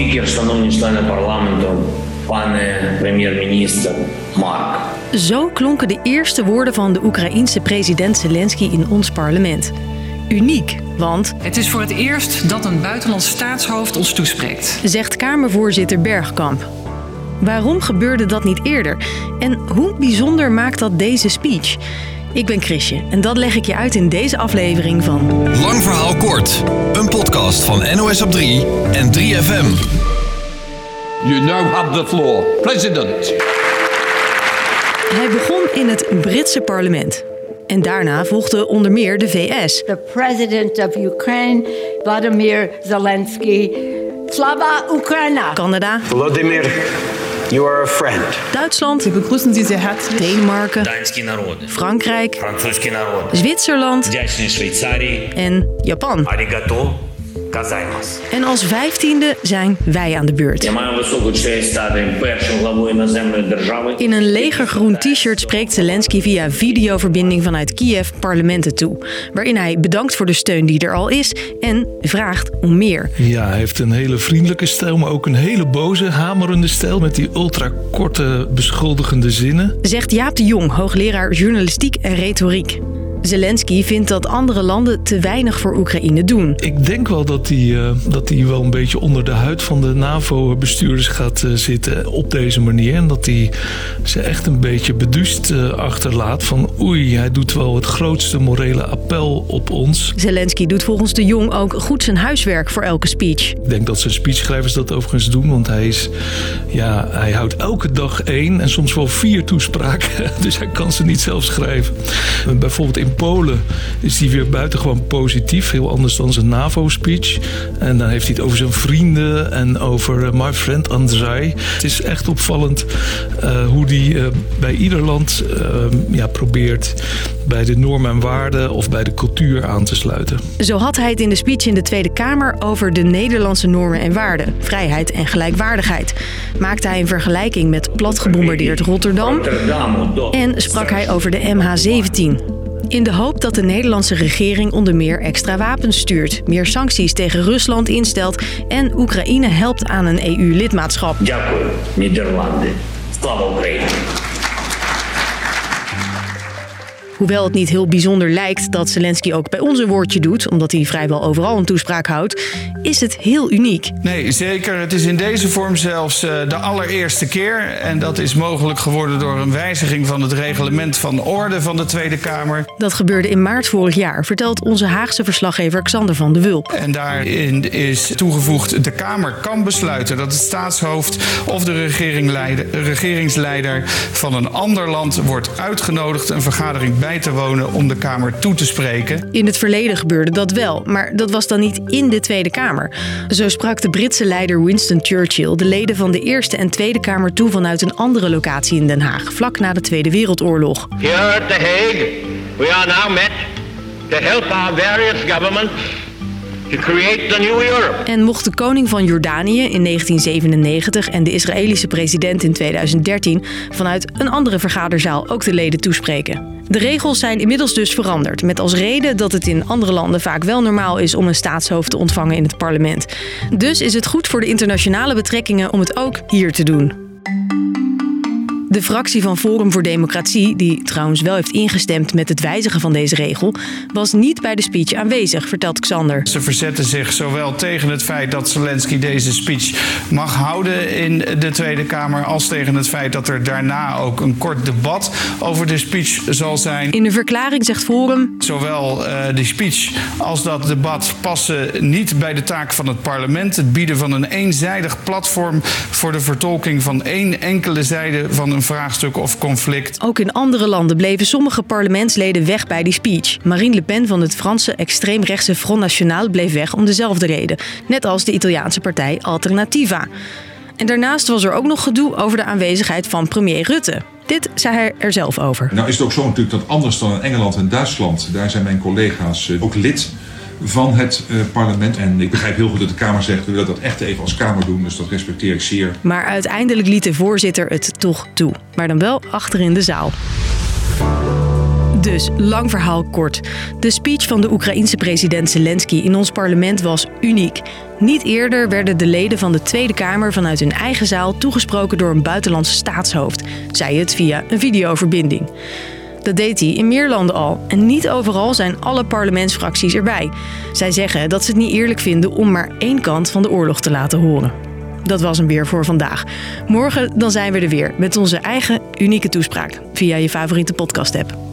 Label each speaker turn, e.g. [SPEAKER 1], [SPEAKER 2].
[SPEAKER 1] спікер, шановні члени парламенту, пане прем'єр-міністр Марк.
[SPEAKER 2] Zo klonken de eerste woorden van de Oekraïense president Zelensky in ons parlement. Uniek, want,
[SPEAKER 3] Het is voor het eerst dat een buitenlands staatshoofd ons toespreekt.
[SPEAKER 2] zegt Kamervoorzitter Bergkamp. Waarom gebeurde dat niet eerder? En hoe bijzonder maakt dat deze speech? Ik ben Chrisje en dat leg ik je uit in deze aflevering van
[SPEAKER 4] Lang verhaal kort. Een podcast van NOS op 3 en 3FM.
[SPEAKER 5] You now have the floor. President.
[SPEAKER 2] Hij begon in het Britse parlement. En daarna volgde onder meer de VS.
[SPEAKER 6] the president of Ukraine, Vladimir Zelensky. Slava Ukraina!
[SPEAKER 2] Canada,
[SPEAKER 7] Volodymyr, You are a friend.
[SPEAKER 2] Duitsland.
[SPEAKER 3] We begrüßen Sie sehr herzlich.
[SPEAKER 2] Denemarken. Frankrijk. Zwitserland. En Japan.
[SPEAKER 1] Arigato.
[SPEAKER 2] En als vijftiende zijn wij aan de beurt. In een legergroen t-shirt spreekt Zelensky via videoverbinding vanuit Kiev parlementen toe. Waarin hij bedankt voor de steun die er al is en vraagt om meer.
[SPEAKER 8] Ja, hij heeft een hele vriendelijke stijl, maar ook een hele boze, hamerende stijl. Met die ultrakorte, beschuldigende zinnen.
[SPEAKER 2] Zegt Jaap de Jong, hoogleraar journalistiek en retoriek. Zelensky vindt dat andere landen te weinig voor Oekraïne doen.
[SPEAKER 8] Ik denk wel dat hij, eh, dat hij wel een beetje onder de huid van de NAVO-bestuurders gaat eh, zitten op deze manier. En dat hij ze echt een beetje beduust eh, achterlaat van oei, hij doet wel het grootste morele appel op ons.
[SPEAKER 2] Zelensky doet volgens de Jong ook goed zijn huiswerk voor elke speech.
[SPEAKER 8] Ik denk dat zijn speechschrijvers dat overigens doen, want hij, is, ja, hij houdt elke dag één en soms wel vier toespraken. Dus hij kan ze niet zelf schrijven. En Bijvoorbeeld in Polen is hij weer buitengewoon positief. Heel anders dan zijn NAVO-speech. En dan heeft hij het over zijn vrienden en over eh, my friend Andrzej. Het is echt opvallend eh, hoe hij eh, bij ieder land ja, probeert bij de normen en waarden of bij de cultuur aan te sluiten.
[SPEAKER 2] Zo had hij het in de speech in de Tweede Kamer over de Nederlandse normen en waarden, vrijheid en gelijkwaardigheid. Maakte hij een vergelijking met platgebombardeerd Rotterdam en sprak hij over de MH17, in de hoop dat de Nederlandse regering onder meer extra wapens stuurt, meer sancties tegen Rusland instelt en Oekraïne helpt aan een EU-lidmaatschap.
[SPEAKER 1] Dank Nederlanden. Slava Oekraïne.
[SPEAKER 2] Hoewel het niet heel bijzonder lijkt dat Zelensky ook bij ons een woordje doet, omdat hij vrijwel overal een toespraak houdt, is het heel uniek.
[SPEAKER 9] Nee, zeker. Het is in deze vorm zelfs eh, de allereerste keer. En dat is mogelijk geworden door een wijziging van het reglement van orde van de Tweede Kamer.
[SPEAKER 2] Dat gebeurde in maart vorig jaar, vertelt onze Haagse verslaggever Xander van de Wulp.
[SPEAKER 9] En daarin is toegevoegd: de Kamer kan besluiten dat het staatshoofd of de regeringsleider van een ander land wordt uitgenodigd een vergadering bij te wonen om de Kamer toe te spreken.
[SPEAKER 2] In het verleden gebeurde dat wel, maar dat was dan niet in de Tweede Kamer. Zo sprak de Britse leider Winston Churchill de leden van de Eerste en Tweede Kamer toe vanuit een andere locatie in Den Haag, vlak na de Tweede Wereldoorlog.
[SPEAKER 10] Here at The Hague, we are now met to help our various governments
[SPEAKER 2] En mocht de koning van Jordanië in 1997 en de Israëlische president in 2013 vanuit een andere vergaderzaal ook de leden toespreken. De regels zijn inmiddels dus veranderd, met als reden dat het in andere landen vaak wel normaal is om een staatshoofd te ontvangen in het parlement. Dus is het goed voor de internationale betrekkingen om het ook hier te doen. De fractie van Forum voor Democratie, die trouwens wel heeft ingestemd met het wijzigen van deze regel, was niet bij de speech aanwezig, vertelt Xander.
[SPEAKER 9] Ze verzetten zich zowel tegen het feit dat Zelensky deze speech mag houden in de Tweede Kamer, als tegen het feit dat er daarna ook een kort debat over de speech zal zijn.
[SPEAKER 2] In de verklaring zegt Forum
[SPEAKER 9] Zowel eh, die speech als dat debat passen niet bij de taak van het parlement. Het bieden van een eenzijdig platform voor de vertolking van één enkele zijde van een vraagstuk of conflict.
[SPEAKER 2] Ook in andere landen bleven sommige parlementsleden weg bij die speech. Marine Le Pen van het Franse extreemrechtse Front National bleef weg om dezelfde reden. Net als de Italiaanse partij Alternativa. En daarnaast was er ook nog gedoe over de aanwezigheid van premier Rutte. Dit zei hij er zelf over.
[SPEAKER 11] Nou is het ook zo natuurlijk dat anders dan in Engeland en Duitsland, daar zijn mijn collega's eh, ook lid van het eh, parlement. En ik begrijp heel goed dat de Kamer zegt, we willen dat echt even als Kamer doen, dus dat respecteer ik zeer.
[SPEAKER 2] Maar uiteindelijk liet de voorzitter het toch toe. Maar dan wel achter in de zaal. Dus, lang verhaal kort. De speech van de Oekraïense president Zelensky in ons parlement was uniek. Niet eerder werden de leden van de Tweede Kamer vanuit hun eigen zaal toegesproken door een buitenlandse staatshoofd, zei het via een videoverbinding. Dat deed hij in meer landen al en niet overal zijn alle parlementsfracties erbij. Zij zeggen dat ze het niet eerlijk vinden om maar één kant van de oorlog te laten horen. Dat was hem weer voor vandaag. Morgen dan zijn we er weer met onze eigen unieke toespraak via je favoriete podcast-app.